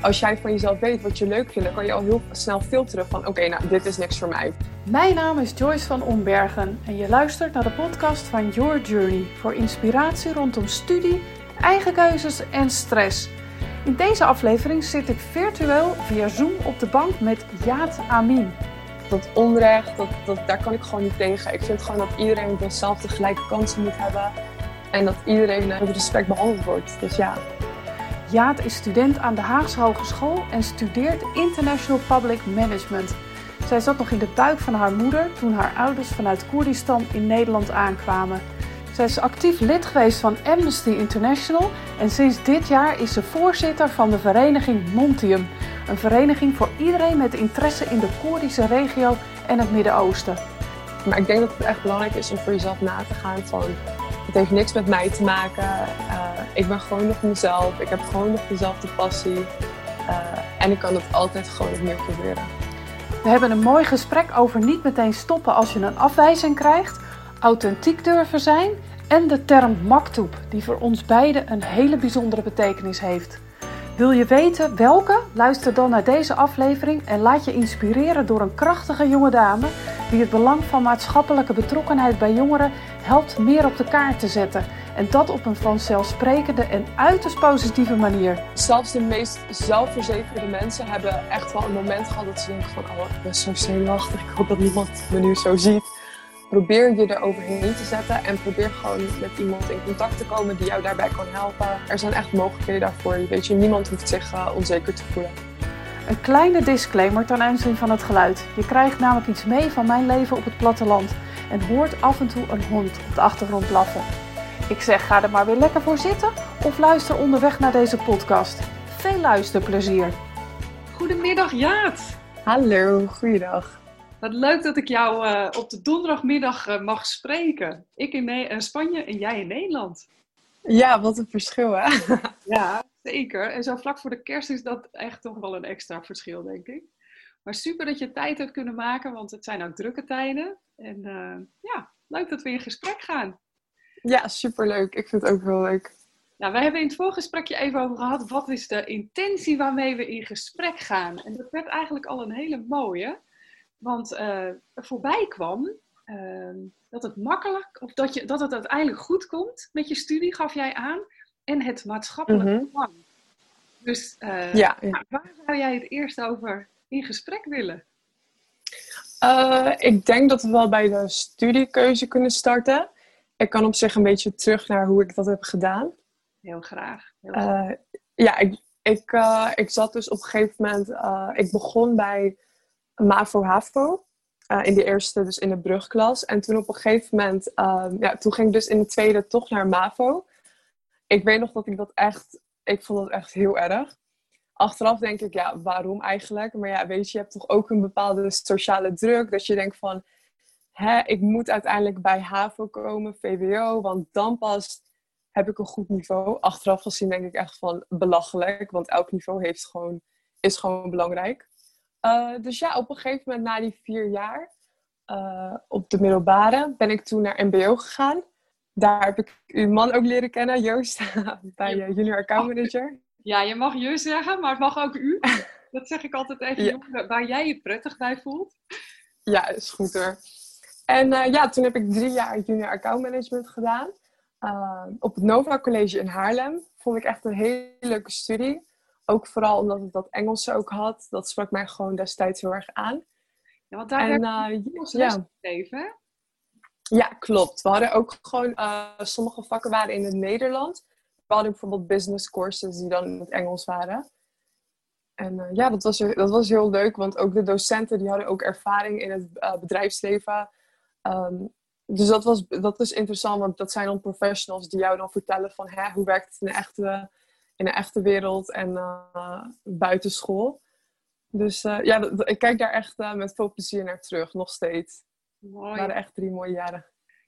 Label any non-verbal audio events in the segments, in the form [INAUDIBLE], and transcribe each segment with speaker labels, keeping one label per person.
Speaker 1: als jij van jezelf weet wat je leuk vindt, dan kan je al heel snel filteren van oké, nou dit is niks voor mij.
Speaker 2: Mijn naam is Joyce van Ombergen en je luistert naar de podcast van Your Journey voor inspiratie rondom studie, eigen keuzes en stress. In deze aflevering zit ik virtueel via Zoom op de bank met Jaat Amin.
Speaker 1: Dat onrecht, dat, dat, daar kan ik gewoon niet tegen. Ik vind gewoon dat iedereen dezelfde gelijke kansen moet hebben. En dat iedereen met respect behandeld wordt. Dus ja.
Speaker 2: Jaat is student aan de Haagse Hogeschool en studeert International Public Management. Zij zat nog in de buik van haar moeder toen haar ouders vanuit Koerdistan in Nederland aankwamen. Zij is actief lid geweest van Amnesty International en sinds dit jaar is ze voorzitter van de vereniging Montium. Een vereniging voor iedereen met interesse in de Koerdische regio en het Midden-Oosten.
Speaker 1: Maar ik denk dat het echt belangrijk is om voor jezelf na te gaan van het heeft niks met mij te maken. Uh, ik ben gewoon nog mezelf. Ik heb gewoon nog dezelfde passie. Uh, en ik kan het altijd gewoon opnieuw proberen.
Speaker 2: We hebben een mooi gesprek over niet meteen stoppen als je een afwijzing krijgt, authentiek durven zijn en de term maktoep, die voor ons beiden een hele bijzondere betekenis heeft. Wil je weten welke? Luister dan naar deze aflevering en laat je inspireren door een krachtige jonge dame die het belang van maatschappelijke betrokkenheid bij jongeren helpt meer op de kaart te zetten. En dat op een vanzelfsprekende en uiterst positieve manier.
Speaker 1: Zelfs de meest zelfverzekerde mensen hebben echt wel een moment gehad dat ze denken van oh, ik ben zo zenuwachtig, ik hoop dat niemand me nu zo ziet probeer je er overheen te zetten en probeer gewoon met iemand in contact te komen die jou daarbij kan helpen. Er zijn echt mogelijkheden daarvoor. Weet je, niemand hoeft zich uh, onzeker te voelen.
Speaker 2: Een kleine disclaimer ten aanzien van het geluid. Je krijgt namelijk iets mee van mijn leven op het platteland en hoort af en toe een hond op de achtergrond blaffen. Ik zeg ga er maar weer lekker voor zitten of luister onderweg naar deze podcast. Veel luisterplezier. Goedemiddag Jaat.
Speaker 1: Hallo, goeiedag.
Speaker 2: Wat leuk dat ik jou uh, op de donderdagmiddag uh, mag spreken. Ik in ne uh, Spanje en jij in Nederland.
Speaker 1: Ja, wat een verschil hè? [LAUGHS]
Speaker 2: ja, zeker. En zo vlak voor de kerst is dat echt toch wel een extra verschil, denk ik. Maar super dat je tijd hebt kunnen maken, want het zijn ook drukke tijden. En ja, leuk dat we in gesprek gaan.
Speaker 1: Ja, superleuk. Ik vind het ook heel leuk.
Speaker 2: Nou, wij hebben in het voorgesprekje even over gehad, wat is de intentie waarmee we in gesprek gaan? En dat werd eigenlijk al een hele mooie. Want uh, er voorbij kwam uh, dat het makkelijk, of dat, je, dat het uiteindelijk goed komt met je studie, gaf jij aan. En het maatschappelijk mhm. Mm -hmm. Dus uh, ja, ja. waar zou jij het eerst over in gesprek willen?
Speaker 1: Uh, ik denk dat we wel bij de studiekeuze kunnen starten. Ik kan op zich een beetje terug naar hoe ik dat heb gedaan.
Speaker 2: Heel graag. Heel graag.
Speaker 1: ja, ik, ik, ik zat dus op een gegeven moment... ik begon bij MAVO-HAVO. Uh, in de eerste, dus in de brugklas. En toen op een gegeven moment, ja, toen ging ik dus in de tweede toch naar MAVO. Ik weet nog dat ik dat echt, ik vond dat echt heel erg. Achteraf denk ik, ja, waarom eigenlijk? Maar ja, weet je, je hebt toch ook een bepaalde sociale druk. Dat je denkt van, hè, ik moet uiteindelijk bij HAVO komen, VWO. Want dan pas heb ik een goed niveau. Achteraf gezien denk ik echt van belachelijk. Want elk niveau heeft gewoon, is gewoon belangrijk. Uh, dus ja, op een gegeven moment na die vier jaar uh, op de middelbare ben ik toen naar MBO gegaan. Daar heb ik uw man ook leren kennen, Joost, [LAUGHS] bij uh, Junior Account Manager.
Speaker 2: Ja, je mag je zeggen, maar het mag ook u. [LAUGHS] Dat zeg ik altijd even, ja. waar jij je prettig bij voelt.
Speaker 1: Ja, is goed hoor. En ja, toen heb ik drie jaar Junior Account Management gedaan. op het Nova College in Haarlem. Vond ik echt een hele leuke studie. Ook vooral omdat ik dat Engels ook had. Dat sprak mij gewoon destijds heel erg aan.
Speaker 2: Ja, want daar en, je uh, ja. gegeven,
Speaker 1: Ja, klopt. We hadden ook gewoon... Uh, sommige vakken waren in het Nederland. We hadden bijvoorbeeld business courses die dan in het Engels waren. En uh, ja, dat was, dat was heel leuk. Want ook de docenten die hadden ook ervaring in het uh, bedrijfsleven. Um, dus dat was, dat is interessant, want dat zijn dan professionals die jou dan vertellen van hè, hoe werkt het in de echte in de echte wereld en buitenschool. Dus ja, ik kijk daar echt met veel plezier naar terug, nog steeds. Mooi. Het waren echt drie mooie jaren.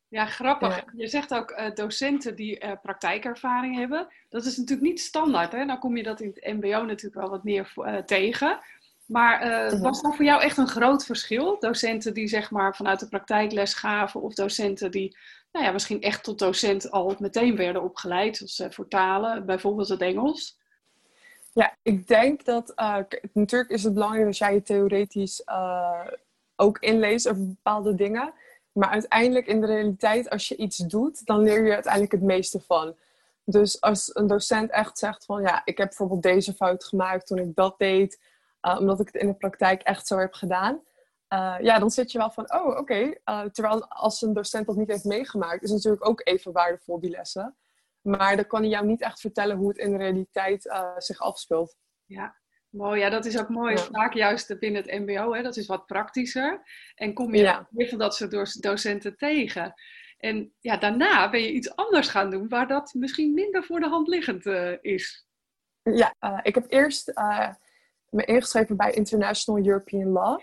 Speaker 2: Ja, grappig. Ja. Je zegt ook docenten die praktijkervaring hebben. Dat is natuurlijk niet standaard. Hè? Nou kom je dat in het mbo natuurlijk wel wat meer tegen. Maar was dat voor jou echt een groot verschil? Docenten die zeg maar vanuit de praktijk les gaven of docenten die nou ja, misschien echt tot docent al meteen werden opgeleid, zoals voor talen, bijvoorbeeld het Engels?
Speaker 1: Ja, ik denk dat uh, natuurlijk is het belangrijk dat jij je theoretisch uh, ook inleest over bepaalde dingen. Maar uiteindelijk in de realiteit, als je iets doet, dan leer je uiteindelijk het meeste van. Dus als een docent echt zegt van ja, ik heb bijvoorbeeld deze fout gemaakt toen ik dat deed, uh, omdat ik het in de praktijk echt zo heb gedaan. ja, dan zit je wel van, oh oké. Okay. terwijl als een docent dat niet heeft meegemaakt, is natuurlijk ook even waardevol die lessen. Maar dan kan hij jou niet echt vertellen hoe het in de realiteit zich afspeelt.
Speaker 2: Ja, mooi. Ja, dat is ook mooi. Ja. Vaak juist binnen het MBO, hè, dat is wat praktischer. En kom je ja. van dat soort docenten tegen. En ja, daarna ben je iets anders gaan doen, waar dat misschien minder voor de hand liggend uh, is.
Speaker 1: Ja, uh, ik heb eerst me ingeschreven bij International European Law.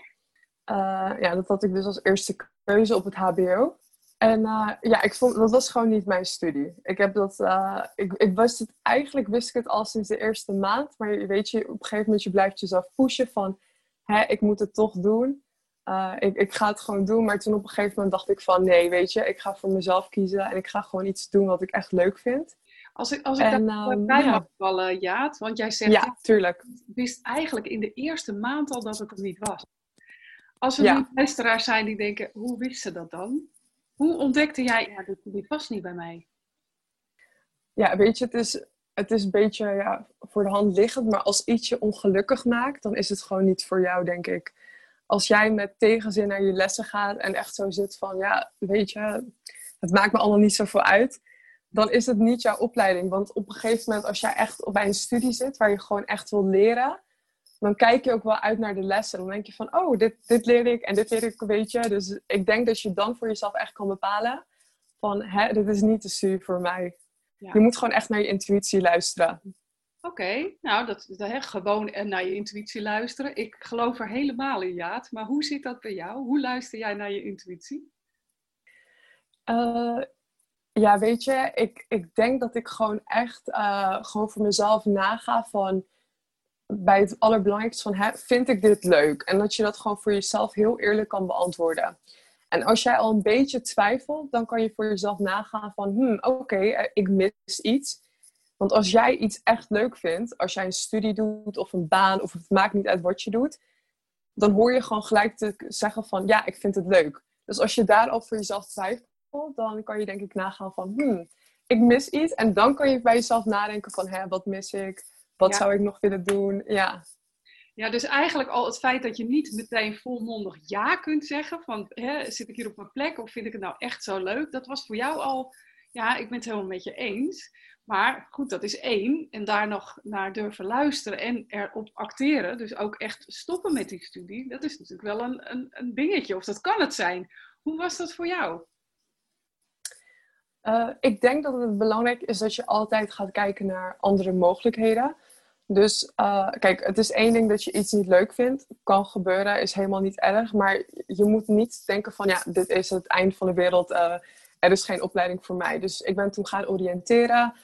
Speaker 1: ja, dat had ik dus als eerste keuze op het HBO. En uh, ja, ik vond, dat was gewoon niet mijn studie. Ik heb dat, uh, ik, ik wist het, eigenlijk wist ik het al sinds de eerste maand. Maar weet je, op een gegeven moment je blijft jezelf pushen van, hè, ik moet het toch doen. Uh, ik, ik ga het gewoon doen. Maar toen op een gegeven moment dacht ik van, nee, weet je, ik ga voor mezelf kiezen. En ik ga gewoon iets doen wat ik echt leuk vind.
Speaker 2: Als ik, als ik en, daar um, bij ja. mag vallen, Jaat, want jij zegt,
Speaker 1: ja, tuurlijk.
Speaker 2: ik wist eigenlijk in de eerste maand al dat het er niet was. Als er ja. nu luisteraars zijn die denken, hoe wist ze dat dan? Hoe ontdekte jij, ja, dit, dit past niet bij mij?
Speaker 1: Ja, weet je, het is, het is een beetje ja, voor de hand liggend, maar als iets je ongelukkig maakt, dan is het gewoon niet voor jou, denk ik. Als jij met tegenzin naar je lessen gaat en echt zo zit van, ja, weet je, het maakt me allemaal niet zoveel uit, dan is het niet jouw opleiding. Want op een gegeven moment, als jij echt bij een studie zit waar je gewoon echt wil leren, dan kijk je ook wel uit naar de lessen. Dan denk je van, oh, dit, dit leer ik en dit leer ik een beetje. Dus ik denk dat je dan voor jezelf echt kan bepalen van, hè, dit is niet de studie voor mij. Ja. Je moet gewoon echt naar je intuïtie luisteren.
Speaker 2: Oké, nou, dat, dat gewoon naar je intuïtie luisteren. Ik geloof er helemaal in, Jaat. Maar hoe zit dat bij jou? Hoe luister jij naar je intuïtie?
Speaker 1: Uh, ja, weet je, ik, ik denk dat ik gewoon echt uh, gewoon voor mezelf naga van bij het allerbelangrijkste van, hè, vind ik dit leuk? En dat je dat gewoon voor jezelf heel eerlijk kan beantwoorden. En als jij al een beetje twijfelt, dan kan je voor jezelf nagaan van, hmm, oké, eh, ik mis iets. Want als jij iets echt leuk vindt, als jij een studie doet of een baan, of het maakt niet uit wat je doet, dan hoor je gewoon gelijk te zeggen van, ja, ik vind het leuk. Dus als je daar al voor jezelf twijfelt, dan kan je denk ik nagaan van, hmm, ik mis iets. En dan kan je bij jezelf nadenken van, hè, wat mis ik? Wat zou ik nog willen doen? Ja.
Speaker 2: Ja, dus eigenlijk al het feit dat je niet meteen volmondig ja kunt zeggen van hè, zit ik hier op mijn plek of vind ik het nou echt zo leuk, dat was voor jou al, ja, ik ben het helemaal met je eens. Maar goed, dat is één. En daar nog naar durven luisteren en erop acteren, dus ook echt stoppen met die studie, dat is natuurlijk wel een, een, een dingetje, of dat kan het zijn. Hoe was dat voor jou?
Speaker 1: Uh, ik denk dat het belangrijk is dat je altijd gaat kijken naar andere mogelijkheden. Dus uh, kijk, het is één ding dat je iets niet leuk vindt. Kan gebeuren, is helemaal niet erg. Maar je moet niet denken van ja, dit is het eind van de wereld. Uh, er is geen opleiding voor mij. Dus ik ben toen gaan oriënteren.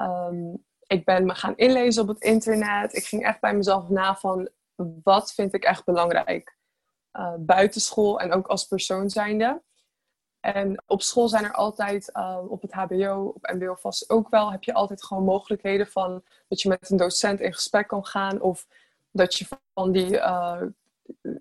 Speaker 1: Um, ik ben me gaan inlezen op het internet. Ik ging echt bij mezelf na van wat vind ik echt belangrijk. Uh, buitenschool en ook als persoon zijnde. En op school zijn er altijd, uh, op het HBO, op MBO vast ook wel, heb je altijd gewoon mogelijkheden van dat je met een docent in gesprek kan gaan. Of dat je van die, uh,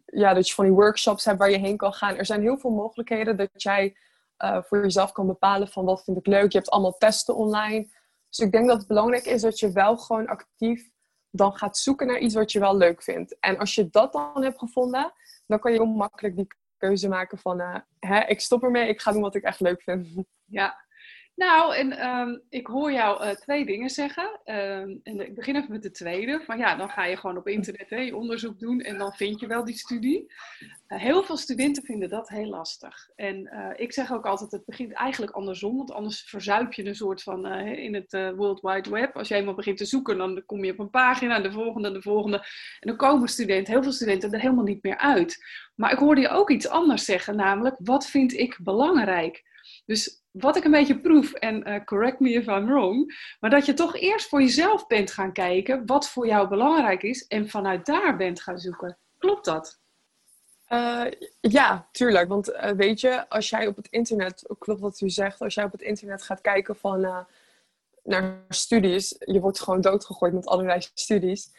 Speaker 1: ja, dat je van die workshops hebt waar je heen kan gaan. Er zijn heel veel mogelijkheden dat jij uh, voor jezelf kan bepalen van wat vind ik leuk. Je hebt allemaal testen online. Dus ik denk dat het belangrijk is dat je wel gewoon actief dan gaat zoeken naar iets wat je wel leuk vindt. En als je dat dan hebt gevonden, dan kan je heel makkelijk die keuze maken van uh, hè, ik stop ermee, ik ga doen wat ik echt leuk vind.
Speaker 2: Ja, nou, en um, ik hoor jou uh, twee dingen zeggen. Um, en ik begin even met de tweede. Van ja, dan ga je gewoon op internet je onderzoek doen en dan vind je wel die studie. Uh, heel veel studenten vinden dat heel lastig. En ik zeg ook altijd, het begint eigenlijk andersom. Want anders verzuip je een soort van in het World Wide Web. Als je eenmaal begint te zoeken, dan kom je op een pagina, de volgende, de volgende. En dan komen studenten, heel veel studenten, er helemaal niet meer uit. Maar ik hoorde je ook iets anders zeggen, namelijk, wat vind ik belangrijk? Dus wat ik een beetje proef, en uh, correct me if I'm wrong, maar dat je toch eerst voor jezelf bent gaan kijken wat voor jou belangrijk is en vanuit daar bent gaan zoeken. Klopt dat?
Speaker 1: Uh, ja, tuurlijk. Want uh, weet je, als jij op het internet, klopt wat u zegt, als jij op het internet gaat kijken van naar studies. Je wordt gewoon doodgegooid met allerlei studies.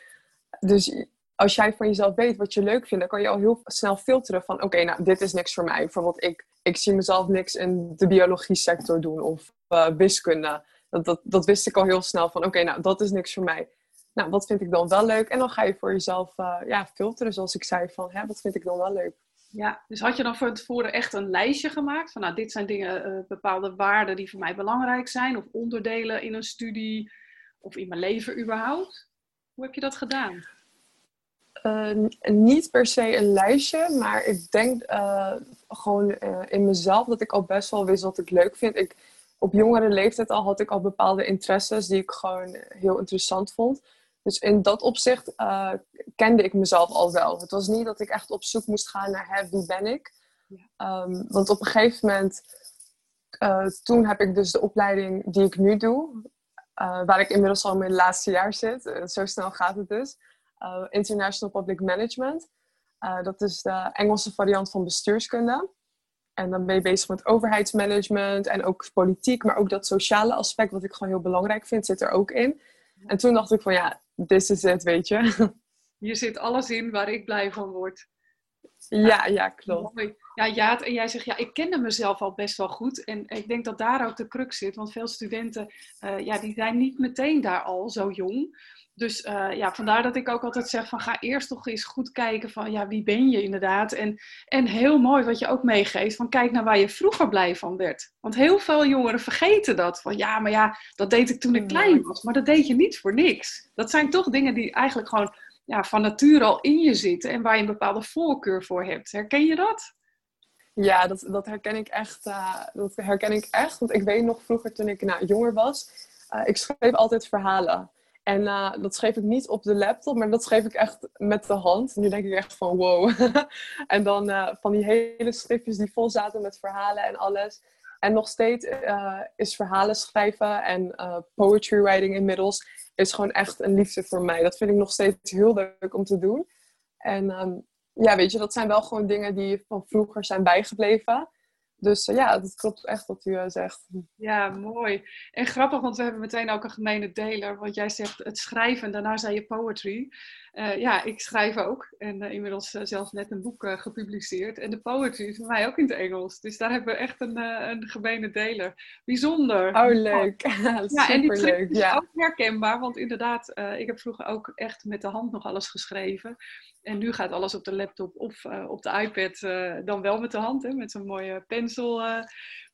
Speaker 1: Dus als jij van jezelf weet wat je leuk vindt, dan kan je al heel snel filteren van oké, nou dit is niks voor mij. Bijvoorbeeld ik, ik zie mezelf niks in de biologie sector doen of uh, wiskunde. Dat, dat, wist ik al heel snel van oké, nou dat is niks voor mij. Nou, wat vind ik dan wel leuk? En dan ga je voor jezelf uh, ja, filteren, zoals ik zei, van hè, wat vind ik dan wel leuk.
Speaker 2: Ja, dus had je dan van tevoren echt een lijstje gemaakt van nou, dit zijn dingen, uh, bepaalde waarden die voor mij belangrijk zijn, of onderdelen in een studie of in mijn leven überhaupt? Hoe heb je dat gedaan?
Speaker 1: Uh, niet per se een lijstje, maar ik denk uh, gewoon uh, in mezelf dat ik al best wel wist wat ik leuk vind. Ik, op jongere leeftijd al had ik al bepaalde interesses die ik gewoon heel interessant vond. Dus in dat opzicht kende ik mezelf al wel. Het was niet dat ik echt op zoek moest gaan naar hè, wie ben ik. Ja. Um, want op een gegeven moment, toen heb ik dus de opleiding die ik nu doe, waar ik inmiddels al in mijn laatste jaar zit. zo snel gaat het dus. Uh, International Public Management. Uh, dat is de Engelse variant van bestuurskunde. En dan ben je bezig met overheidsmanagement en ook politiek, maar ook dat sociale aspect, wat ik gewoon heel belangrijk vind, zit er ook in. En toen dacht ik van ja, this is it, weet je. [LAUGHS]
Speaker 2: Hier zit alles in waar ik blij van word.
Speaker 1: Ja, ja, klopt.
Speaker 2: Mooi. Ja, ja, en jij zegt, ja, ik kende mezelf al best wel goed. En ik denk dat daar ook de crux zit. Want veel studenten, uh, ja, die zijn niet meteen daar al zo jong. Dus uh, ja, vandaar dat ik ook altijd zeg van ga eerst toch eens goed kijken van ja, wie ben je inderdaad. En, en heel mooi wat je ook meegeeft van kijk naar waar je vroeger blij van werd. Want heel veel jongeren vergeten dat. Van ja, maar ja, dat deed ik toen ik klein was. Maar dat deed je niet voor niks. Dat zijn toch dingen die eigenlijk gewoon ja, van nature al in je zitten. En waar je een bepaalde voorkeur voor hebt. Herken je dat?
Speaker 1: Ja, dat, dat herken ik echt. Uh, dat herken ik echt. Want ik weet nog vroeger toen ik nou, jonger was. Uh, ik schreef altijd verhalen. En uh, dat schreef ik niet op de laptop, maar dat schreef ik echt met de hand. Nu denk ik echt van wow. [LAUGHS] en dan uh, van die hele schriftjes die vol zaten met verhalen en alles. En nog steeds uh, is verhalen schrijven en poetry writing inmiddels is gewoon echt een liefde voor mij. Dat vind ik nog steeds heel leuk om te doen. En um, ja, weet je, dat zijn wel gewoon dingen die van vroeger zijn bijgebleven. Dus uh, ja, dat klopt echt wat u uh, zegt.
Speaker 2: Ja, mooi. En grappig, want we hebben meteen ook een gemene deler. Want jij zegt het schrijven en daarna zei je poetry. Uh, ja, ik schrijf ook. En inmiddels zelfs net een boek gepubliceerd. En de poetry is voor mij ook in het Engels. Dus daar hebben we echt een, een gemene deler. Bijzonder.
Speaker 1: Oh, leuk. [LAUGHS] ja, en die leuk.
Speaker 2: is ook herkenbaar. Want inderdaad, ik heb vroeger ook echt met de hand nog alles geschreven. En nu gaat alles op de laptop of op de iPad, dan wel met de hand, hè, met zo'n mooie pencil.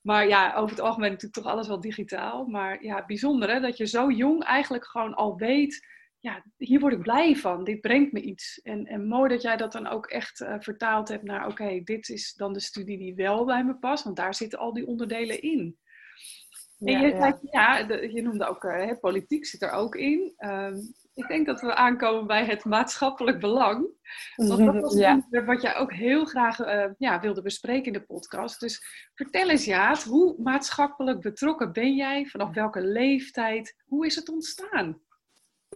Speaker 2: Maar ja, over het algemeen natuurlijk toch alles wel digitaal. Maar ja, bijzonder hè, dat je zo jong eigenlijk gewoon al weet, ja, hier word ik blij van, dit brengt me iets. En, en mooi dat jij dat dan ook echt vertaald hebt naar, oké, dit is dan de studie die wel bij me past, want daar zitten al die onderdelen in. En je, ja. ja de, je noemde ook, hè, politiek zit er ook in. Um, ik denk dat we aankomen bij het maatschappelijk belang. Want dat was [LAUGHS] ja. wat jij ook heel graag uh, ja, wilde bespreken in de podcast. Dus vertel eens, Jaat, hoe maatschappelijk betrokken ben jij? Vanaf welke leeftijd? Hoe is het ontstaan?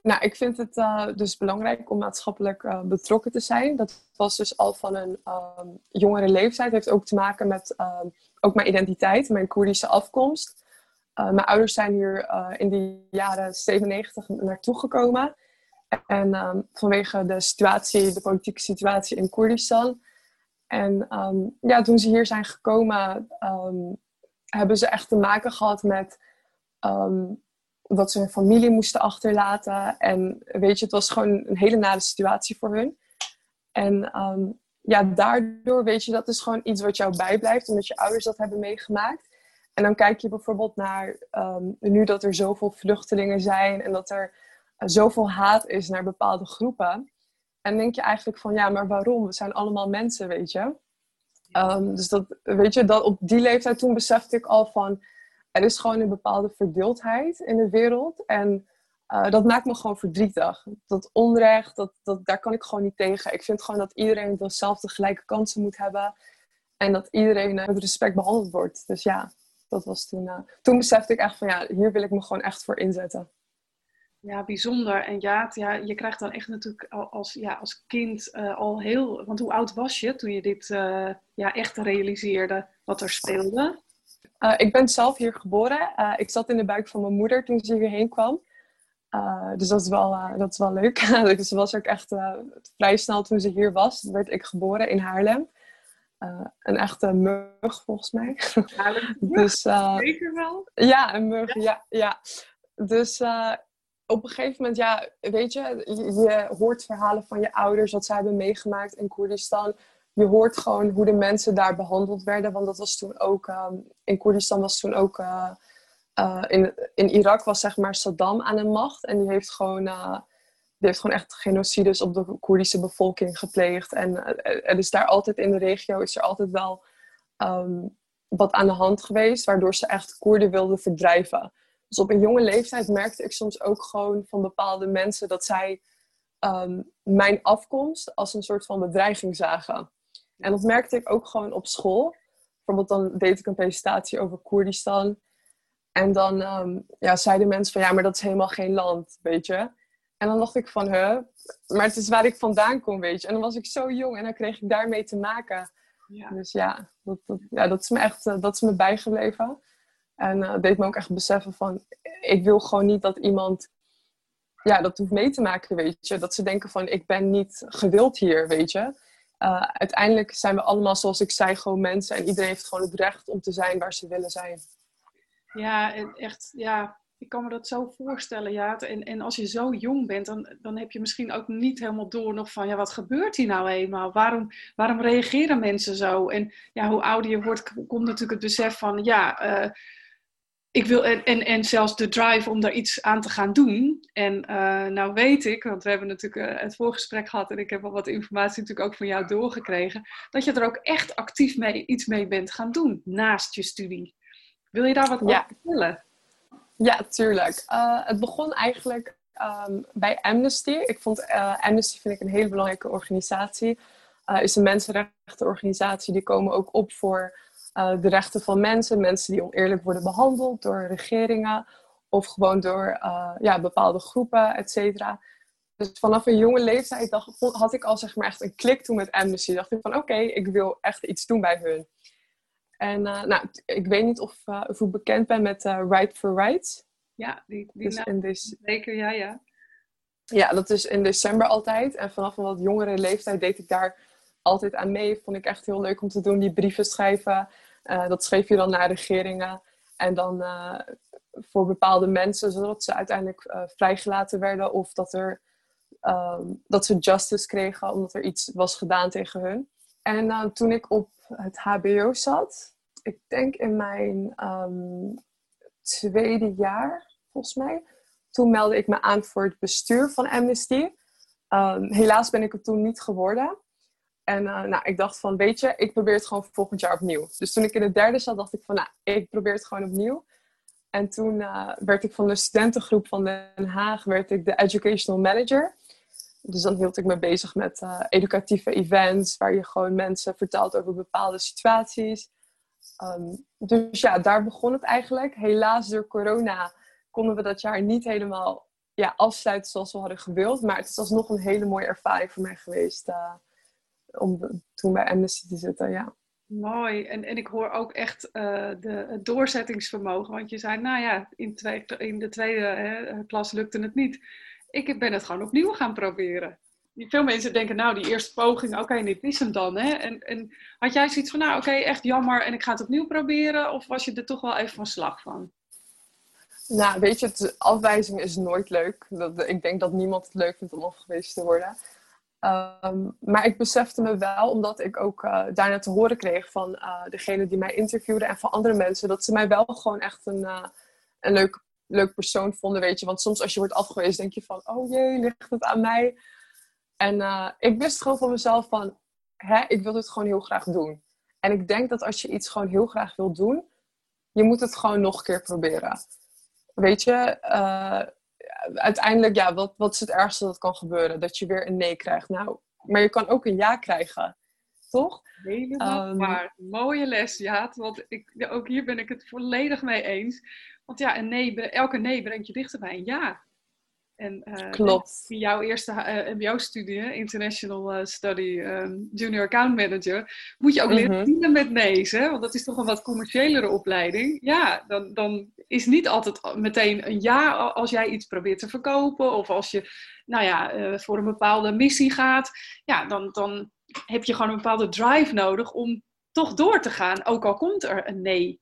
Speaker 1: Nou, ik vind het uh, dus belangrijk om maatschappelijk uh, betrokken te zijn. Dat was dus al van een ehm, jongere leeftijd. heeft ook te maken met ehm, ook mijn identiteit, mijn Koerdische afkomst. Uh, mijn ouders zijn hier in de jaren 97 naartoe gekomen. En um, vanwege de situatie, de politieke situatie in Koerdistan. En ja, toen ze hier zijn gekomen, hebben ze echt te maken gehad met dat ze hun familie moesten achterlaten. En weet je, het was gewoon een hele nare situatie voor hun. En ja, daardoor weet je, dat is gewoon iets wat jou bijblijft, omdat je ouders dat hebben meegemaakt. En dan kijk je bijvoorbeeld naar um, nu dat er zoveel vluchtelingen zijn en dat er uh, zoveel haat is naar bepaalde groepen. En denk je eigenlijk van ja, maar waarom? We zijn allemaal mensen, weet je. Um, dus dat, weet je, dat op die leeftijd toen besefte ik al van er is gewoon een bepaalde verdeeldheid in de wereld. En uh, dat maakt me gewoon verdrietig. Dat onrecht, dat, dat, daar kan ik gewoon niet tegen. Ik vind gewoon dat iedereen dezelfde gelijke kansen moet hebben. En dat iedereen met respect behandeld wordt. Dus ja, dat was toen, uh, toen besefte ik echt van ja, hier wil ik me gewoon echt voor inzetten.
Speaker 2: Ja, bijzonder. En ja, ja je krijgt dan echt natuurlijk als, ja, als kind al heel... Want hoe oud was je toen je dit ja, echt realiseerde wat er speelde?
Speaker 1: Uh, ik ben zelf hier geboren. Uh, ik zat in de buik van mijn moeder toen ze hierheen kwam. Uh, dus dat is wel, dat is wel leuk. [LAUGHS] dus ze was ook echt vrij snel toen ze hier was. werd ik geboren in Haarlem. een echte mug, volgens mij.
Speaker 2: Haarlem, [LAUGHS] dus, zeker wel?
Speaker 1: Ja, een mug, ja. ja, ja. Dus op een gegeven moment, ja, weet je, je, hoort verhalen van je ouders, wat zij hebben meegemaakt in Koerdistan. Je hoort gewoon hoe de mensen daar behandeld werden, want dat was toen ook, um, in Koerdistan was toen ook, uh, uh, in, in Irak was zeg maar Saddam aan de macht en die heeft gewoon, uh, die heeft gewoon echt genocides op de Koerdische bevolking gepleegd. En er is daar altijd in de regio, is er altijd wel um, wat aan de hand geweest, waardoor ze echt Koerden wilden verdrijven. Dus op een jonge leeftijd merkte ik soms ook gewoon van bepaalde mensen dat zij um, mijn afkomst als een soort van bedreiging zagen. En dat merkte ik ook gewoon op school. Bijvoorbeeld dan deed ik een presentatie over Koerdistan. En dan um, ja, zeiden mensen van ja, maar dat is helemaal geen land, weet je. En dan dacht ik van, huh, maar het is waar ik vandaan kom, weet je. En dan was ik zo jong en dan kreeg ik daarmee te maken. Ja. Dus ja dat, dat, ja, dat is me echt uh, dat is me bijgebleven. En uh, deed me ook echt beseffen van, ik wil gewoon niet dat iemand, ja, dat hoeft mee te maken, weet je. Dat ze denken van, ik ben niet gewild hier, weet je. Uh, uiteindelijk zijn we allemaal, zoals ik zei, gewoon mensen. En iedereen heeft gewoon het recht om te zijn waar ze willen zijn.
Speaker 2: Ja, echt, ja, ik kan me dat zo voorstellen, ja. En, en als je zo jong bent, dan, dan heb je misschien ook niet helemaal door nog van, ja, wat gebeurt hier nou eenmaal? Waarom, waarom reageren mensen zo? En ja, hoe ouder je wordt, komt natuurlijk het besef van, ja, uh, ik wil, en, en, en zelfs de drive om daar iets aan te gaan doen. En uh, nou weet ik, want we hebben natuurlijk uh, het voorgesprek gehad en ik heb al wat informatie natuurlijk ook van jou doorgekregen, dat je er ook echt actief mee, iets mee bent gaan doen naast je studie. Wil je daar wat ja. over vertellen?
Speaker 1: Ja, tuurlijk. Uh, het begon eigenlijk um, bij Amnesty. Ik vond Amnesty vind ik een hele belangrijke organisatie. is een mensenrechtenorganisatie. Die komen ook op voor uh, de rechten van mensen, mensen die oneerlijk worden behandeld door regeringen of gewoon door uh, ja, bepaalde groepen, et cetera. Dus vanaf een jonge leeftijd dacht, had ik al zeg maar echt een klik toen met Amnesty. Dacht ik van oké, ik wil echt iets doen bij hun. En uh, nou, ik weet niet of, of ik bekend ben met Right for Rights.
Speaker 2: Ja, die, die dus in dus... zeker, ja, ja.
Speaker 1: Ja, dat is in december altijd. En vanaf een wat jongere leeftijd deed ik daar altijd aan mee. Vond ik echt heel leuk om te doen, die brieven schrijven. Uh, dat schreef je dan naar regeringen. En dan uh, voor bepaalde mensen, zodat ze uiteindelijk uh, vrijgelaten werden. Of dat, er, um, dat ze justice kregen omdat er iets was gedaan tegen hun. En toen ik op het HBO zat, ik denk in mijn um, tweede jaar, volgens mij. Toen meldde ik me aan voor het bestuur van Amnesty. Um, helaas ben ik het toen niet geworden. En uh, nou, ik dacht van, weet je, ik probeer het gewoon volgend jaar opnieuw. Dus toen ik in het derde zat, dacht ik van, nou, ik probeer het gewoon opnieuw. En toen uh, werd ik van de studentengroep van Den Haag, werd ik de educational manager. Dus dan hield ik me bezig met uh, educatieve events, waar je gewoon mensen vertelt over bepaalde situaties. Um, dus ja, daar begon het eigenlijk. Helaas door corona konden we dat jaar niet helemaal ja, afsluiten zoals we hadden gewild. Maar het is alsnog een hele mooie ervaring voor mij geweest om toen bij Amnesty te zitten, ja.
Speaker 2: Mooi. En, en ik hoor ook echt uh, de, het doorzettingsvermogen. Want je zei, nou ja, in, twee, in de tweede hè, klas lukte het niet. Ik ben het gewoon opnieuw gaan proberen. Veel mensen denken, nou, die eerste poging, oké, okay, dit is hem dan. Hè? En, en had jij zoiets van, nou, oké, echt jammer en ik ga het opnieuw proberen? Of was je er toch wel even van slag van?
Speaker 1: Nou, weet je, het, afwijzing is nooit leuk. Dat, ik denk dat niemand het leuk vindt om afgewezen te worden. Um, maar ik besefte me wel, omdat ik ook uh, daarna te horen kreeg van uh, degene die mij interviewde en van andere mensen, dat ze mij wel gewoon echt een, uh, een leuk, leuk persoon vonden, weet je. Want soms als je wordt afgewezen, denk je van, oh jee, ligt het aan mij? En ik wist gewoon van mezelf van, hè, ik wil dit gewoon heel graag doen. En ik denk dat als je iets gewoon heel graag wil doen, je moet het gewoon nog een keer proberen. Weet je, uiteindelijk, ja, wat, wat is het ergste dat kan gebeuren? Dat je weer een nee krijgt. Nou, maar je kan ook een ja krijgen. Toch?
Speaker 2: Helemaal um, waar. Mooie les, ja. Want ik, ook hier ben ik het volledig mee eens. Want ja, een nee, elke nee brengt je dichter bij een ja. En,
Speaker 1: uh, Klopt.
Speaker 2: In jouw eerste uh, MBO-studie, International uh, Study um, Junior Account Manager, moet je ook leren dienen met nee's. Hè? Want dat is toch een wat commerciëlere opleiding. Ja, dan, dan is niet altijd meteen een ja als jij iets probeert te verkopen. Of als je nou ja, voor een bepaalde missie gaat. Ja, dan, dan heb je gewoon een bepaalde drive nodig om toch door te gaan. Ook al komt er een nee.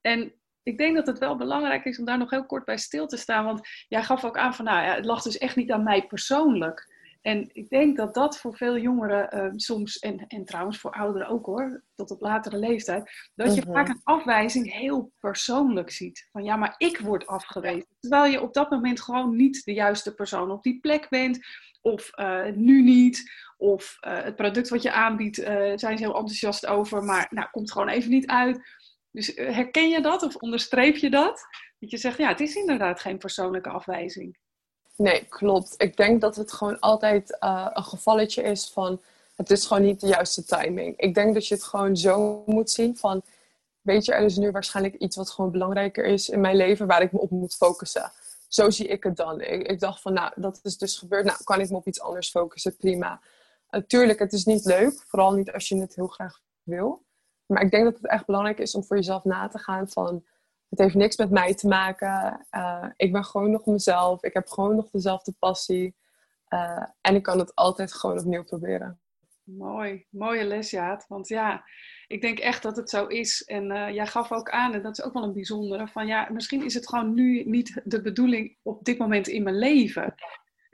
Speaker 2: En ik denk dat het wel belangrijk is om daar nog heel kort bij stil te staan. Want jij gaf ook aan van, nou ja, het lag dus echt niet aan mij persoonlijk. En ik denk dat dat voor veel jongeren uh, soms, en, en trouwens voor ouderen ook hoor, tot op latere leeftijd, dat je mhm. vaak een afwijzing heel persoonlijk ziet. Van ja, maar ik word afgewezen. Terwijl je op dat moment gewoon niet de juiste persoon op die plek bent, of uh, nu niet, of uh, het product wat je aanbiedt, zijn ze heel enthousiast over, maar nou, komt gewoon even niet uit. Dus eh, herken je dat of onderstreep je dat? Dat je zegt, ja, het is inderdaad geen persoonlijke afwijzing.
Speaker 1: Nee, klopt. Ik denk dat het gewoon altijd uh, een gevalletje is van, het is gewoon niet de juiste timing. Ik denk dat je het gewoon zo moet zien van, weet je, er is nu waarschijnlijk iets wat gewoon belangrijker is in mijn leven waar ik me op moet focussen. Zo zie ik het dan. Ik, ik dacht van, nou, dat is dus gebeurd. Nou, kan ik me op iets anders focussen? Prima. Natuurlijk, het is niet leuk. Vooral niet als je het heel graag wil. Maar ik denk dat het echt belangrijk is om voor jezelf na te gaan van... Het heeft niks met mij te maken. Uh, ik ben gewoon nog mezelf. Ik heb gewoon nog dezelfde passie. Uh, en ik kan het altijd gewoon opnieuw proberen.
Speaker 2: Mooi, mooie les, Jaat. Want ja, ik denk echt dat het zo is. En uh, jij gaf ook aan, en dat is ook wel een bijzondere, van ja, misschien is het gewoon nu niet de bedoeling op dit moment in mijn leven.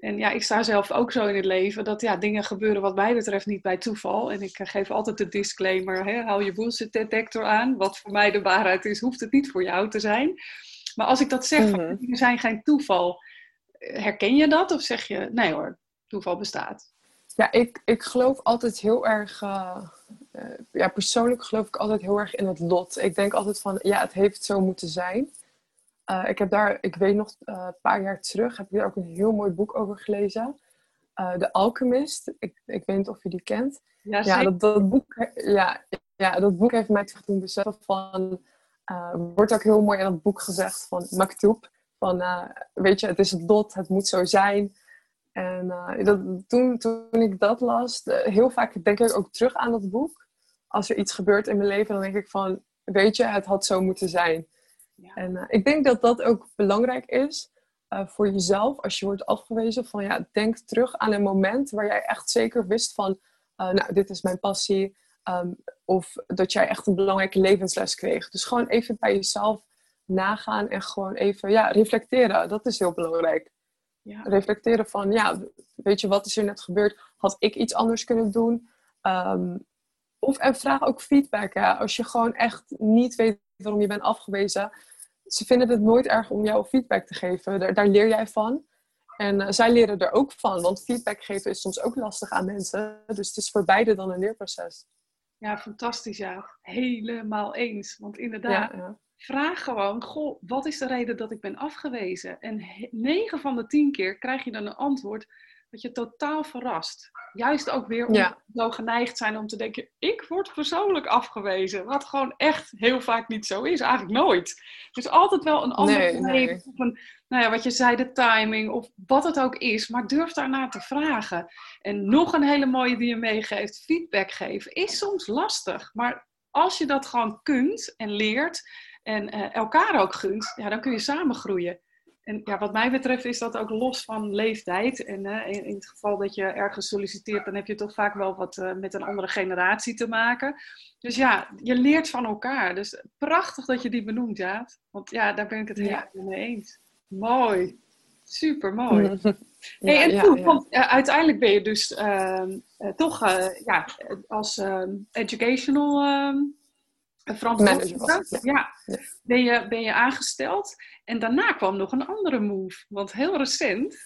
Speaker 2: En ja, ik sta zelf ook zo in het leven dat ja, dingen gebeuren wat mij betreft niet bij toeval. En ik eh, geef altijd de disclaimer, hè, hou je bullshit detector aan. Wat voor mij de waarheid is, hoeft het niet voor jou te zijn. Maar als ik dat zeg, mm -hmm. dingen zijn geen toeval. Herken je dat of zeg je, nee hoor, toeval bestaat?
Speaker 1: Ja, ik, ik geloof altijd heel erg, uh, uh, ja, persoonlijk geloof ik altijd heel erg in het lot. Ik denk altijd van, ja, het heeft zo moeten zijn. Uh, ik heb daar, ik weet nog, uh, een paar jaar terug heb ik daar ook een heel mooi boek over gelezen. Uh, de Alchemist. Ik, ik weet niet of je die kent.
Speaker 2: Ja, ja
Speaker 1: dat, dat, boek, ja, ja, dat boek heeft mij toen beseffen van... wordt ook heel mooi in dat boek gezegd van Maktub. Van, weet je, het is het lot, het moet zo zijn. En dat, toen, toen ik dat las, heel vaak denk ik ook terug aan dat boek. Als er iets gebeurt in mijn leven, dan denk ik van... Weet je, het had zo moeten zijn. En uh, ik denk dat dat ook belangrijk is uh, voor jezelf als je wordt afgewezen. Van ja, denk terug aan een moment waar jij echt zeker wist van, uh, nou, dit is mijn passie. Um, of dat jij echt een belangrijke levensles kreeg. Dus gewoon even bij jezelf nagaan en gewoon even ja, reflecteren. Dat is heel belangrijk. Ja. Reflecteren van, ja, weet je, wat is er net gebeurd? Had ik iets anders kunnen doen? Um, of en vraag ook feedback. Hè? Als je gewoon echt niet weet waarom je bent afgewezen. Ze vinden het nooit erg om jou feedback te geven. Daar, daar leer jij van. En uh, zij leren er ook van, want feedback geven is soms ook lastig aan mensen. Dus het is voor beide dan een leerproces.
Speaker 2: Ja, fantastisch ja. Helemaal eens. Want inderdaad, ja, ja. vraag gewoon, goh, wat is de reden dat ik ben afgewezen? En 9 van de 10 keer krijg je dan een antwoord dat je totaal verrast. Juist ook weer om ja. zo geneigd zijn om te denken, ik word persoonlijk afgewezen. Wat gewoon echt heel vaak niet zo is, eigenlijk nooit. Dus altijd wel een andere nee, nee. Of een, nou ja, wat je zei, de timing of wat het ook is. Maar durf daarnaar te vragen. En nog een hele mooie die je meegeeft, feedback geven, is soms lastig. Maar als je dat gewoon kunt en leert en uh, elkaar ook gunt, ja, dan kun je samen groeien. En ja, wat mij betreft is dat ook los van leeftijd. En uh, in, in, het geval dat je ergens solliciteert, dan heb je toch vaak wel wat uh, met een andere generatie te maken. Dus ja, je leert van elkaar. Dus prachtig dat je die benoemt, Jaat. Want ja, daar ben ik het helemaal ja. mee eens. Mooi. Super mooi. [LAUGHS] Ja, hey, en ja, want uh, uiteindelijk ben je dus ehm, toch ja, als ehm, educational ehm, verantwoordelijk. Ja. ja. Ben, je, ben je aangesteld. En daarna kwam nog een andere move. Want heel recent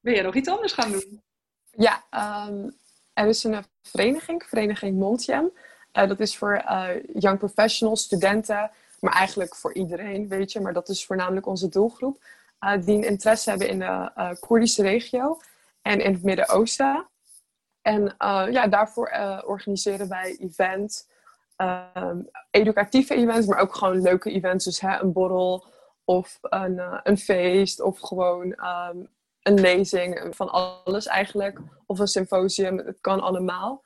Speaker 2: ben je nog iets anders gaan doen.
Speaker 1: Ja, um, er is een vereniging, Vereniging Montjem. Uh, dat is voor uh, young professionals, studenten, maar eigenlijk voor iedereen, weet je. Maar dat is voornamelijk onze doelgroep. Uh, die een interesse hebben in de Koerdische regio en in het Midden-Oosten. En ja, daarvoor organiseren wij events um, educatieve events, maar ook gewoon leuke events. Dus hè, een borrel of een, uh, een feest of gewoon um, een lezing van alles eigenlijk. Of een symposium, het kan allemaal.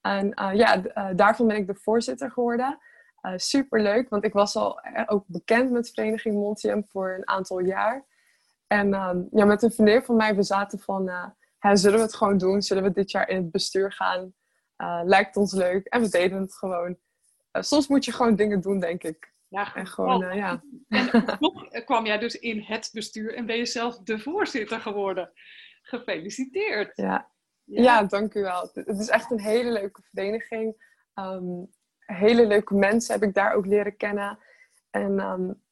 Speaker 1: En ja, daarvan ben ik de voorzitter geworden. Super leuk, want ik was al ook bekend met Vereniging Montium voor een aantal jaar. En ehm, ja, met een vriendin van mij, we zaten van, zullen we het gewoon doen? Zullen we dit jaar in het bestuur gaan? lijkt ons leuk. En we deden het gewoon. soms moet je gewoon dingen doen, denk ik.
Speaker 2: Ja, en gewoon, uh, ja. En [LAUGHS] toch kwam jij dus in het bestuur en ben je zelf de voorzitter geworden. Gefeliciteerd.
Speaker 1: Ja, ja. ja dank u wel. Het is echt een hele leuke vereniging. Um, hele leuke mensen heb ik daar ook leren kennen. En um,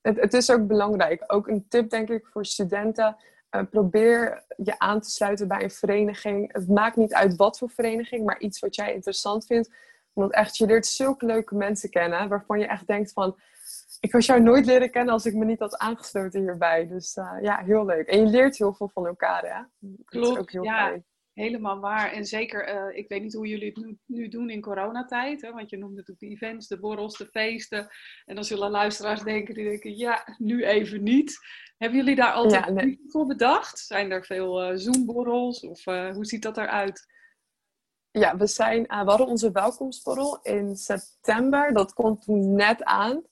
Speaker 1: het, het, is ook belangrijk. Ook een tip, denk ik, voor studenten. Uh, probeer je aan te sluiten bij een vereniging. Het maakt niet uit wat voor vereniging, maar iets wat jij interessant vindt want echt, je leert zulke leuke mensen kennen, waarvan je echt denkt van, ik was jou nooit leren kennen als ik me niet had aangesloten hierbij. Dus uh, ja, heel leuk. En je leert heel veel van elkaar, hè?
Speaker 2: Klopt, dat is ook heel ja. Fijn. Helemaal waar. En zeker, uh, ik weet niet hoe jullie het nu, nu doen in coronatijd. Hè? Want je noemde natuurlijk de events, de borrels, de feesten. En dan zullen luisteraars denken, die denken, ja, nu even niet. Hebben jullie daar altijd ja, nee. voor bedacht? Zijn er veel uh, Zoom-borrels? Of hoe ziet dat eruit?
Speaker 1: Ja, we, zijn, uh, we hadden onze welkomstborrel in september. Dat komt toen net aan.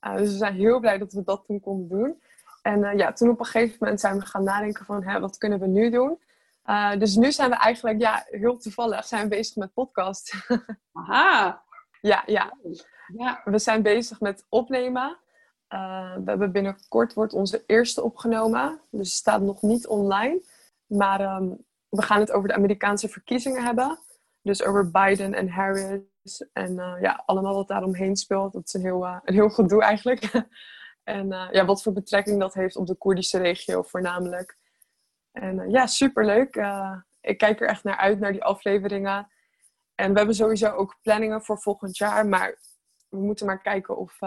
Speaker 1: Uh, dus we zijn heel blij dat we dat toen konden doen. En uh, ja, toen op een gegeven moment zijn we gaan nadenken van... Hè, wat kunnen we nu doen? dus nu zijn we eigenlijk, ja, heel toevallig, zijn we bezig met podcast. [LAUGHS]
Speaker 2: Aha!
Speaker 1: ja, ja, ja. We zijn bezig met opnemen. we hebben binnenkort wordt onze eerste opgenomen. Dus het staat nog niet online. Maar um, we gaan het over de Amerikaanse verkiezingen hebben. Dus over Biden en Harris en uh, ja, allemaal wat daaromheen speelt. Dat is een heel, uh, een heel gedoe eigenlijk. [LAUGHS] en uh, ja, wat voor betrekking dat heeft op de Koerdische regio voornamelijk. En ja, superleuk. ik kijk er echt naar uit, naar die afleveringen. En we hebben sowieso ook planningen voor volgend jaar. Maar we moeten maar kijken of,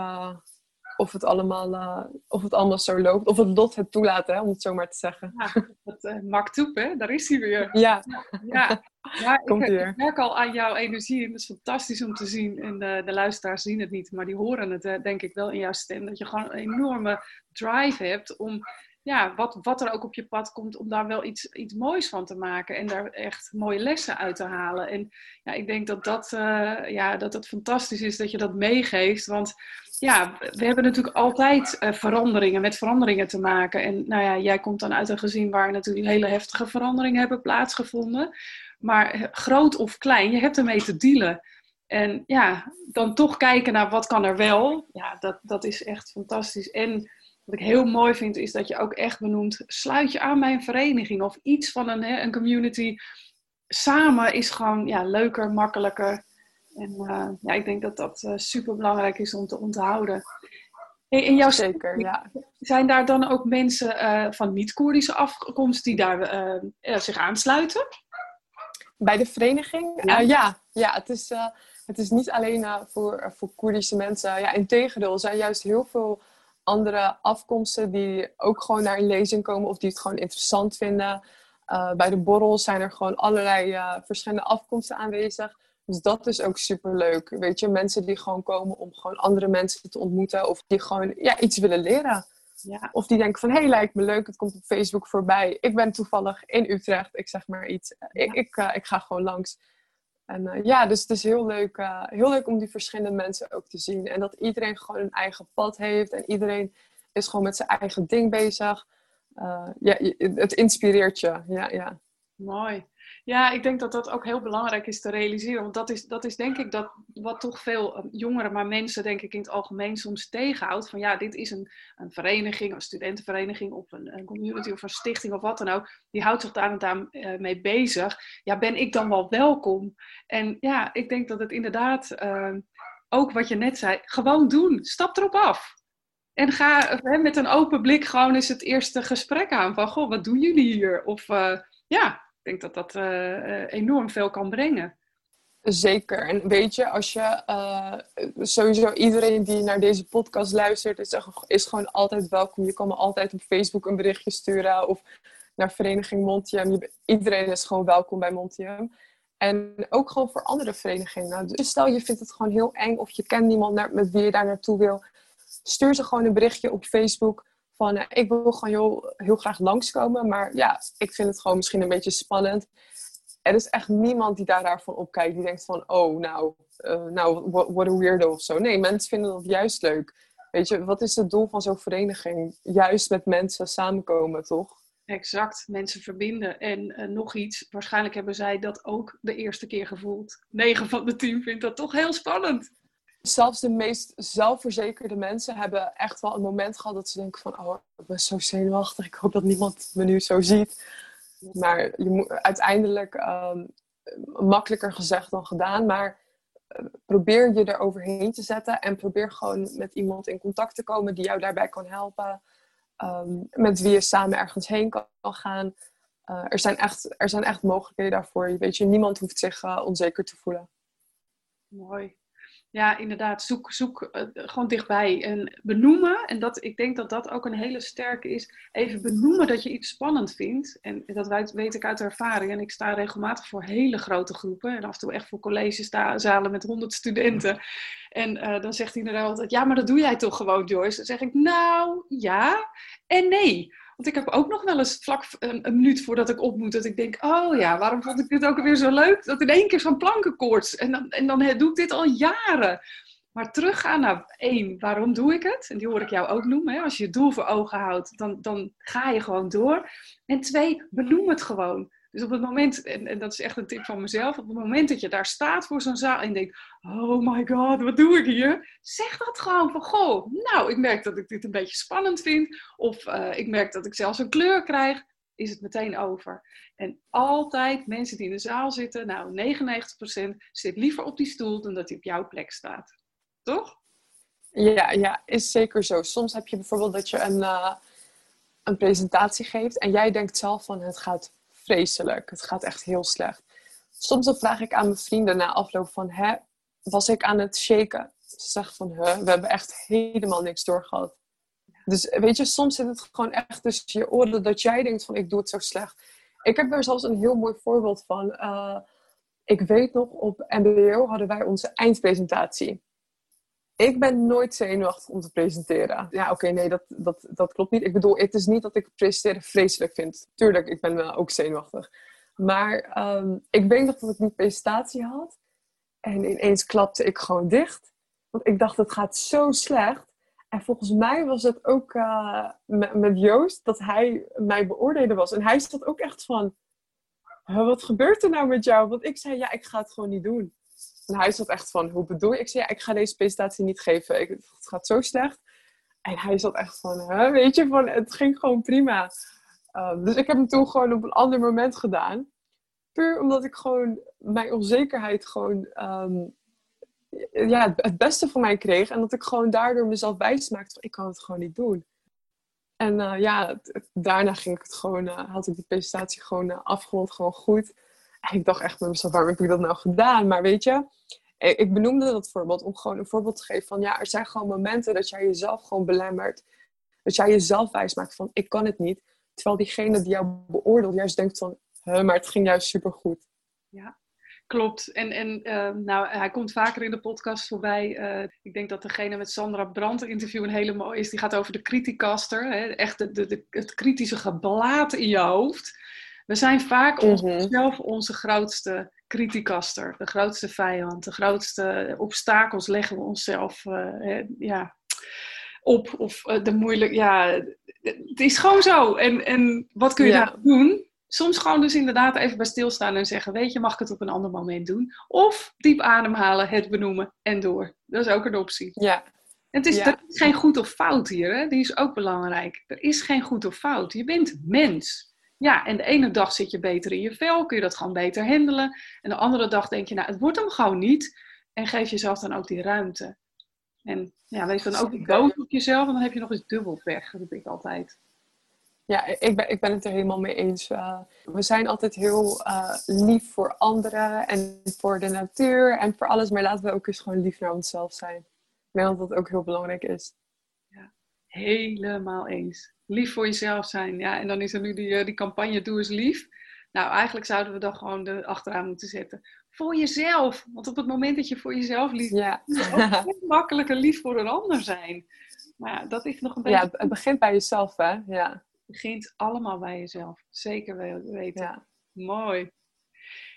Speaker 1: of het allemaal, uh, of het allemaal zo loopt. Of het lot het toelaat, hè, om het zo maar te zeggen.
Speaker 2: Ja, dat uh, hè? daar is hij weer. [LAUGHS]
Speaker 1: Ja,
Speaker 2: ja. ja Komt ik, ik, merk al aan jouw energie. En het is fantastisch om te zien. En de, de luisteraars zien het niet, maar die horen het denk ik wel in jouw stem. Dat je gewoon een enorme drive hebt om ja, wat, wat er ook op je pad komt, om daar wel iets, iets moois van te maken en daar echt mooie lessen uit te halen. En ja, ik denk dat dat, uh, ja, dat het fantastisch is dat je dat meegeeft. Want ja, we hebben natuurlijk altijd uh, veranderingen, met veranderingen te maken. En nou ja, jij komt dan uit een gezin waar natuurlijk hele heftige veranderingen hebben plaatsgevonden. Maar eh, groot of klein, je hebt ermee te dealen. En ja, dan toch kijken naar wat kan er wel. Ja, dat, dat is echt fantastisch. En wat ik heel mooi vind, is dat je ook echt benoemt, sluit je aan bij een vereniging of iets van een, hè, een community. Samen is gewoon ja, leuker, makkelijker. En uh, ja, ik denk dat dat uh, super belangrijk is om te onthouden. Hey, in jouw
Speaker 1: Zeker, ja.
Speaker 2: Zijn daar dan ook mensen uh, van niet-Koerdische afkomst die daar zich aansluiten?
Speaker 1: Bij de vereniging? Ja, ja, ja het, is, het is niet alleen voor, voor Koerdische mensen. Ja, integendeel, er zijn juist heel veel andere afkomsten die ook gewoon naar een lezing komen of die het gewoon interessant vinden. Bij de borrels zijn er gewoon allerlei verschillende afkomsten aanwezig. Dus dat is ook super leuk. Weet je, mensen die gewoon komen om gewoon andere mensen te ontmoeten of die gewoon ja, iets willen leren. Ja. Of die denken van, hé, hey, lijkt me leuk, het komt op Facebook voorbij. Ik ben toevallig in Utrecht, ik zeg maar iets. Ik, ik, uh, ik ga gewoon langs. En uh, ja, dus het is heel leuk, uh, heel leuk om die verschillende mensen ook te zien. En dat iedereen gewoon een eigen pad heeft. En iedereen is gewoon met zijn eigen ding bezig. Ja, het inspireert je. Ja, ja.
Speaker 2: Mooi. Ja, ik denk dat dat ook heel belangrijk is te realiseren. Want dat is, dat is denk ik dat wat toch veel eh, jongeren, maar mensen denk ik in het algemeen soms tegenhoudt. Van ja, dit is een, een vereniging, een studentenvereniging of een, een community of een stichting of wat dan ook. Die houdt zich daar en daar uh, mee bezig. Ja, ben ik dan wel welkom? En ja, ik denk dat het inderdaad, uh, ook wat je net zei, gewoon doen. Stap erop af. En ga met een open blik gewoon eens het eerste gesprek aan. Van, goh, wat doen jullie hier? Of ja, denk dat dat uh, enorm veel kan brengen.
Speaker 1: Zeker. En weet je, als je uh, sowieso iedereen die naar deze podcast luistert, is, is gewoon altijd welkom. Je kan me altijd op Facebook een berichtje sturen of naar Vereniging Montium. iedereen is gewoon welkom bij Montium. En ook gewoon voor andere verenigingen. Dus stel je vindt het gewoon heel eng of je kent niemand met wie je daar naartoe wil. Stuur ze gewoon een berichtje op Facebook Van, uh, ik wil gewoon heel, heel graag langskomen, maar ja, ik vind het gewoon misschien een beetje spannend. Er is echt niemand die daar daarvan opkijkt. Die denkt van, oh, nou, uh, nou, what a weirdo of zo. Nee, mensen vinden dat juist leuk. Weet je, wat is het doel van zo'n vereniging? Juist met mensen samenkomen, toch?
Speaker 2: Exact, mensen verbinden. En uh, nog iets, waarschijnlijk hebben zij dat ook de eerste keer gevoeld. 9 van de 10 vindt dat toch heel spannend.
Speaker 1: Zelfs de meest zelfverzekerde mensen hebben echt wel een moment gehad dat ze denken van... Oh, ik ben zo zenuwachtig, ik hoop dat niemand me nu zo ziet. Maar je moet uiteindelijk um, makkelijker gezegd dan gedaan. Maar uh, probeer je er overheen te zetten en probeer gewoon met iemand in contact te komen die jou daarbij kan helpen. Um, met wie je samen ergens heen kan, gaan. Uh, er, zijn echt, er zijn echt mogelijkheden daarvoor. Weet je, niemand hoeft zich uh, onzeker te voelen.
Speaker 2: Mooi ja, inderdaad, zoek, zoek uh, gewoon dichtbij en benoemen. En dat, ik denk dat dat ook een hele sterke is. Even benoemen dat je iets spannend vindt. En dat weet ik uit ervaring. En ik sta regelmatig voor hele grote groepen. En af en toe echt voor collegezalen met honderd studenten. En uh, dan zegt iedereen altijd, ja, maar dat doe jij toch gewoon, Joyce? Dan zeg ik, nou, ja en nee. Want ik heb ook nog wel eens vlak een, een, minuut voordat ik op moet, dat ik denk, oh ja, waarom vond ik dit ook weer zo leuk? Dat in één keer zo'n plankenkoorts. En dan, en dan doe ik dit al jaren. Maar teruggaan naar één, waarom doe ik het? En die hoor ik jou ook noemen. Hè? Als je je doel voor ogen houdt, dan, dan ga je gewoon door. En twee, benoem het gewoon. Dus op het moment, en, en, dat is echt een tip van mezelf, op het moment dat je daar staat voor zo'n zaal en denkt, oh my god, wat doe ik hier? Zeg dat gewoon van, goh, nou, ik merk dat ik dit een beetje spannend vind, of uh, ik merk dat ik zelfs een kleur krijg, is het meteen over. En altijd mensen die in de zaal zitten, nou, 99% zit liever op die stoel dan dat hij op jouw plek staat. Toch?
Speaker 1: Ja, ja, is zeker zo. Soms heb je bijvoorbeeld dat je een, uh, een presentatie geeft en jij denkt zelf van het gaat vreselijk. Het gaat echt heel slecht. Soms dan vraag ik aan mijn vrienden na afloop van, hè, was ik aan het shaken? Ze zeggen van, hè, we hebben echt helemaal niks doorgehad. Dus weet je, soms zit het gewoon echt tussen je oren dat jij denkt van, ik doe het zo slecht. Ik heb er zelfs een heel mooi voorbeeld van. Uh, ik weet nog, op MBO hadden wij onze eindpresentatie. Ik ben nooit zenuwachtig om te presenteren. Ja, oké, nee, dat, dat, dat klopt niet. Ik bedoel, het is niet dat ik presenteren vreselijk vind. Tuurlijk, ik ben wel ook zenuwachtig. Maar um, ik weet nog dat ik die presentatie had. En ineens klapte ik gewoon dicht. Want ik dacht, het gaat zo slecht. En volgens mij was het ook met, met, Joost dat hij mij beoordeelde was. En hij zat ook echt van, wat gebeurt er nou met jou? Want ik zei, ja, ik ga het gewoon niet doen. En hij zat echt van, hoe bedoel je? Ik zei, ik ga deze presentatie niet geven. Ik, het gaat zo slecht. En hij zat echt van, hè? weet je, van, het ging gewoon prima. Um, dus ik heb hem toen gewoon op een ander moment gedaan. Puur omdat ik gewoon mijn onzekerheid gewoon um, ja, het beste van mij kreeg. En dat ik gewoon daardoor mezelf wijs maakte van, ik kan het gewoon niet doen. En uh, ja, daarna ging ik het gewoon, uh, had ik die presentatie gewoon uh, afgerond, gewoon goed. Ik dacht echt met mezelf, waarom heb ik dat nou gedaan? Maar weet je, ik benoemde dat voorbeeld om gewoon een voorbeeld te geven van ja, er zijn gewoon momenten dat jij jezelf gewoon belemmert. Dat jij jezelf wijs maakt van ik kan het niet. Terwijl diegene die jou beoordeelt juist denkt van, maar het ging juist supergoed.
Speaker 2: Ja, Klopt. En, en uh, nou, hij komt vaker in de podcast voorbij. Uh, ik denk dat degene met Sandra Brandt interview een hele mooie is. Die gaat over de criticaster. Hè? Echt de, de, de, het kritische geblaat in je hoofd. We zijn vaak mm -hmm. onszelf onze grootste criticaster, de grootste vijand, de grootste obstakels leggen we onszelf uh, ja, op. Of uh, de moeilijk, ja, het is gewoon zo. En, en wat kun je ja. daar doen? Soms gewoon dus inderdaad even bij stilstaan en zeggen, weet je, mag ik het op een ander moment doen? Of diep ademhalen, het benoemen en door. Dat is ook een optie.
Speaker 1: Ja.
Speaker 2: Het is, ja. Er is geen goed of fout hier, hè? die is ook belangrijk. Er is geen goed of fout. Je bent mens. Ja, en de ene dag zit je beter in je vel, kun je dat gewoon beter handelen. En de andere dag denk je, nou, het wordt hem gewoon niet. En geef jezelf dan ook die ruimte. En ja, wees dan ook niet boos op jezelf, en dan heb je nog eens dubbel pech. Dat ik altijd.
Speaker 1: Ja, ik ben, ik ben het er helemaal mee eens. Uh, we zijn altijd heel uh, lief voor anderen en voor de natuur en voor alles. Maar laten we ook eens gewoon lief naar onszelf zijn. Ik denk dat dat ook heel belangrijk is.
Speaker 2: Ja, helemaal eens lief voor jezelf zijn. Ja, en dan is er nu die, die campagne Doe eens lief. Nou, eigenlijk zouden we dan gewoon er achteraan moeten zetten. voor jezelf. Want op het moment dat je voor jezelf lief
Speaker 1: Ja.
Speaker 2: ook veel makkelijker lief voor een ander zijn. Maar ja, dat is nog een beetje...
Speaker 1: ja, het begint bij jezelf, hè? Ja.
Speaker 2: Het begint allemaal bij jezelf. Zeker weten.
Speaker 1: ja.
Speaker 2: Mooi.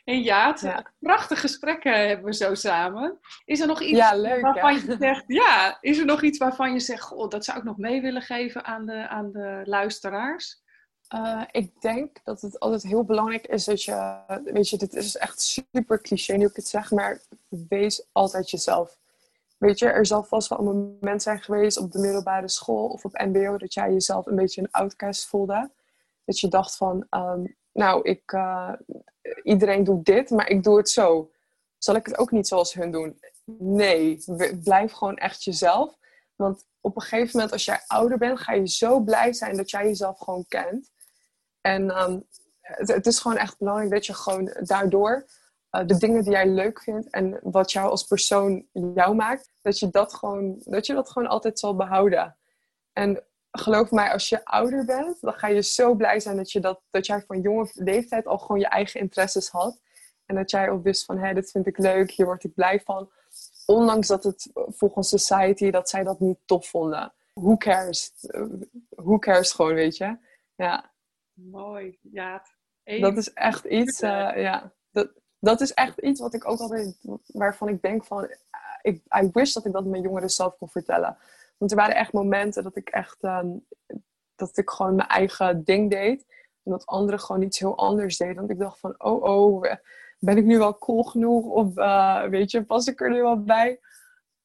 Speaker 2: En Jaat,
Speaker 1: Ja.
Speaker 2: prachtige gesprekken hebben we zo samen. Is er nog iets
Speaker 1: Ja, leuk,
Speaker 2: waarvan
Speaker 1: hè?
Speaker 2: je zegt, ja, is er nog iets waarvan je zegt, goh, dat zou ik nog mee willen geven aan de, aan de luisteraars?
Speaker 1: Eh, ik denk dat het altijd heel belangrijk is dat je, weet je, dit is echt super cliché nu ik het zeg, maar wees altijd jezelf. Weet je, er zal vast wel een moment zijn geweest op de middelbare school of op MBO dat jij jezelf een beetje een outcast voelde. Dat je dacht van, ehm, nou, ik, eh, iedereen doet dit, maar ik doe het zo. Zal ik het ook niet zoals hun doen? Nee, blijf gewoon echt jezelf. Want op een gegeven moment, als jij ouder bent, ga je zo blij zijn dat jij jezelf gewoon kent. En ehm, het, het is gewoon echt belangrijk dat je gewoon daardoor eh, de dingen die jij leuk vindt en wat jou als persoon jou maakt, dat je dat gewoon, dat je dat gewoon altijd zal behouden. En geloof mij, als je ouder bent, dan ga je zo blij zijn dat, je dat, dat jij van jonge leeftijd al gewoon je eigen interesses had. En dat jij ook wist van, hé, dit vind ik leuk, hier word ik blij van. Ondanks dat het volgens society, dat zij dat niet tof vonden. Who cares? Eh, Who cares gewoon, weet je? Ja.
Speaker 2: Mooi. Eén.
Speaker 1: Dat is echt iets, eh, ja. Dat, dat is echt iets wat ik ook altijd, waarvan ik denk van, eh, ik, I wish dat ik dat mijn jongeren zelf kon vertellen. Want er waren echt momenten dat ik echt, ehm, dat ik gewoon mijn eigen ding deed. En dat anderen gewoon iets heel anders deden. Want ik dacht van, oh oh, ben ik nu wel cool genoeg? Of eh, weet je, pas ik er nu wel bij?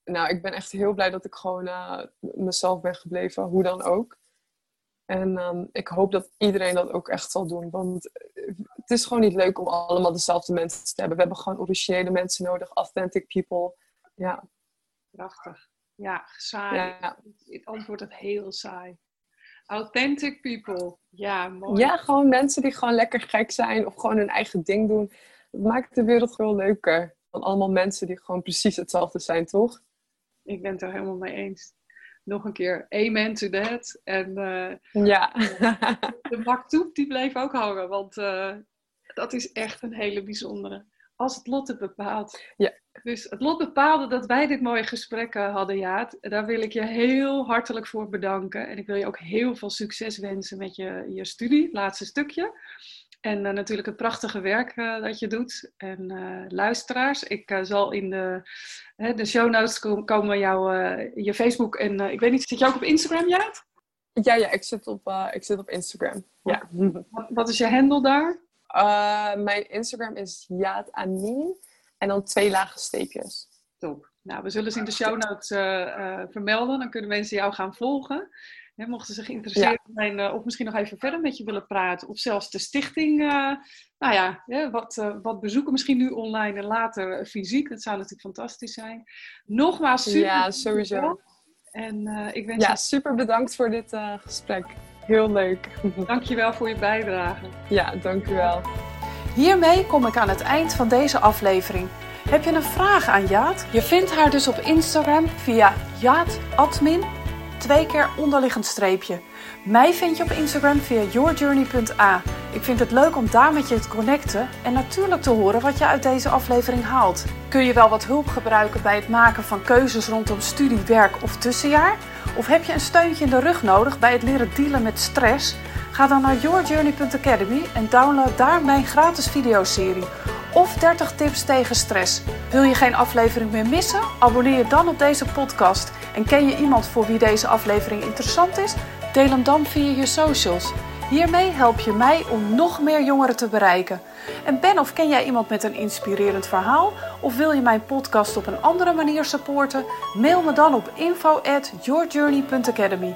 Speaker 1: Nou, ik ben echt heel blij dat ik gewoon eh, mezelf ben gebleven, hoe dan ook. En ehm, ik hoop dat iedereen dat ook echt zal doen. Want eh, het is gewoon niet leuk om allemaal dezelfde mensen te hebben. We hebben gewoon originele mensen nodig, authentic people. Ja,
Speaker 2: Prachtig. Ja, saai.
Speaker 1: ja.
Speaker 2: Het antwoord het heel saai. Authentic people. Ja, mooi.
Speaker 1: ja, gewoon mensen die gewoon lekker gek zijn of gewoon hun eigen ding doen. Dat maakt de wereld gewoon leuker. Dan allemaal mensen die gewoon precies hetzelfde zijn, toch?
Speaker 2: Ik ben het er helemaal mee eens. Nog een keer, amen to that. En eh,
Speaker 1: Ja. [LAUGHS]
Speaker 2: de baktoep die bleef ook hangen, want eh, dat is echt een hele bijzondere. Als het lot het bepaalt.
Speaker 1: Ja.
Speaker 2: Dus het lot bepaalde dat wij dit mooie gesprek eh, hadden, Jaat. Daar wil ik je heel hartelijk voor bedanken. En ik wil je ook heel veel succes wensen met je, je studie, het laatste stukje. En eh, natuurlijk het prachtige werk eh, dat je doet. En luisteraars, ik zal in de, hè, de show notes kom- komen jouw je Facebook en ik weet niet, zit je ook op Instagram, Jaat?
Speaker 1: ja, ja, ik zit op, ik zit op Instagram. Ja.
Speaker 2: Wat, wat is je handle daar?
Speaker 1: Mijn Instagram is Yaad Amin. En dan twee lage streepjes.
Speaker 2: Top. Nou, we zullen ze in de show notes eh, eh, vermelden. Dan kunnen mensen jou gaan volgen. Mochten ze geïnteresseerd zijn eh, of misschien nog even verder met je willen praten. Of zelfs de stichting, nou ja, wat, wat bezoeken. Misschien nu online en later fysiek. Dat zou natuurlijk fantastisch zijn. Nogmaals, super.
Speaker 1: Ja, sowieso.
Speaker 2: En ik wens
Speaker 1: Ja,
Speaker 2: je
Speaker 1: super bedankt voor dit gesprek. Heel leuk.
Speaker 2: dankjewel voor je bijdrage.
Speaker 1: ja, dank u wel.
Speaker 2: Hiermee kom ik aan het eind van deze aflevering. Heb je een vraag aan Jaat? Je vindt haar dus op Instagram via jaatadmin, twee keer onderliggend streepje. Mij vind je op Instagram via yourjourney.a. Ik vind het leuk om daar met je te connecten en natuurlijk te horen wat je uit deze aflevering haalt. Kun je wel wat hulp gebruiken bij het maken van keuzes rondom studie, werk of tussenjaar? Of heb je een steuntje in de rug nodig bij het leren dealen met stress? Ga dan naar yourjourney.academy en download daar mijn gratis videoserie. Of 30 tips tegen stress. Wil je geen aflevering meer missen? Abonneer je dan op deze podcast. En ken je iemand voor wie deze aflevering interessant is? Deel hem dan via je socials. Hiermee help je mij om nog meer jongeren te bereiken. En ben of ken jij iemand met een inspirerend verhaal? Of wil je mijn podcast op een andere manier supporten? Mail me dan op info at yourjourney.academy.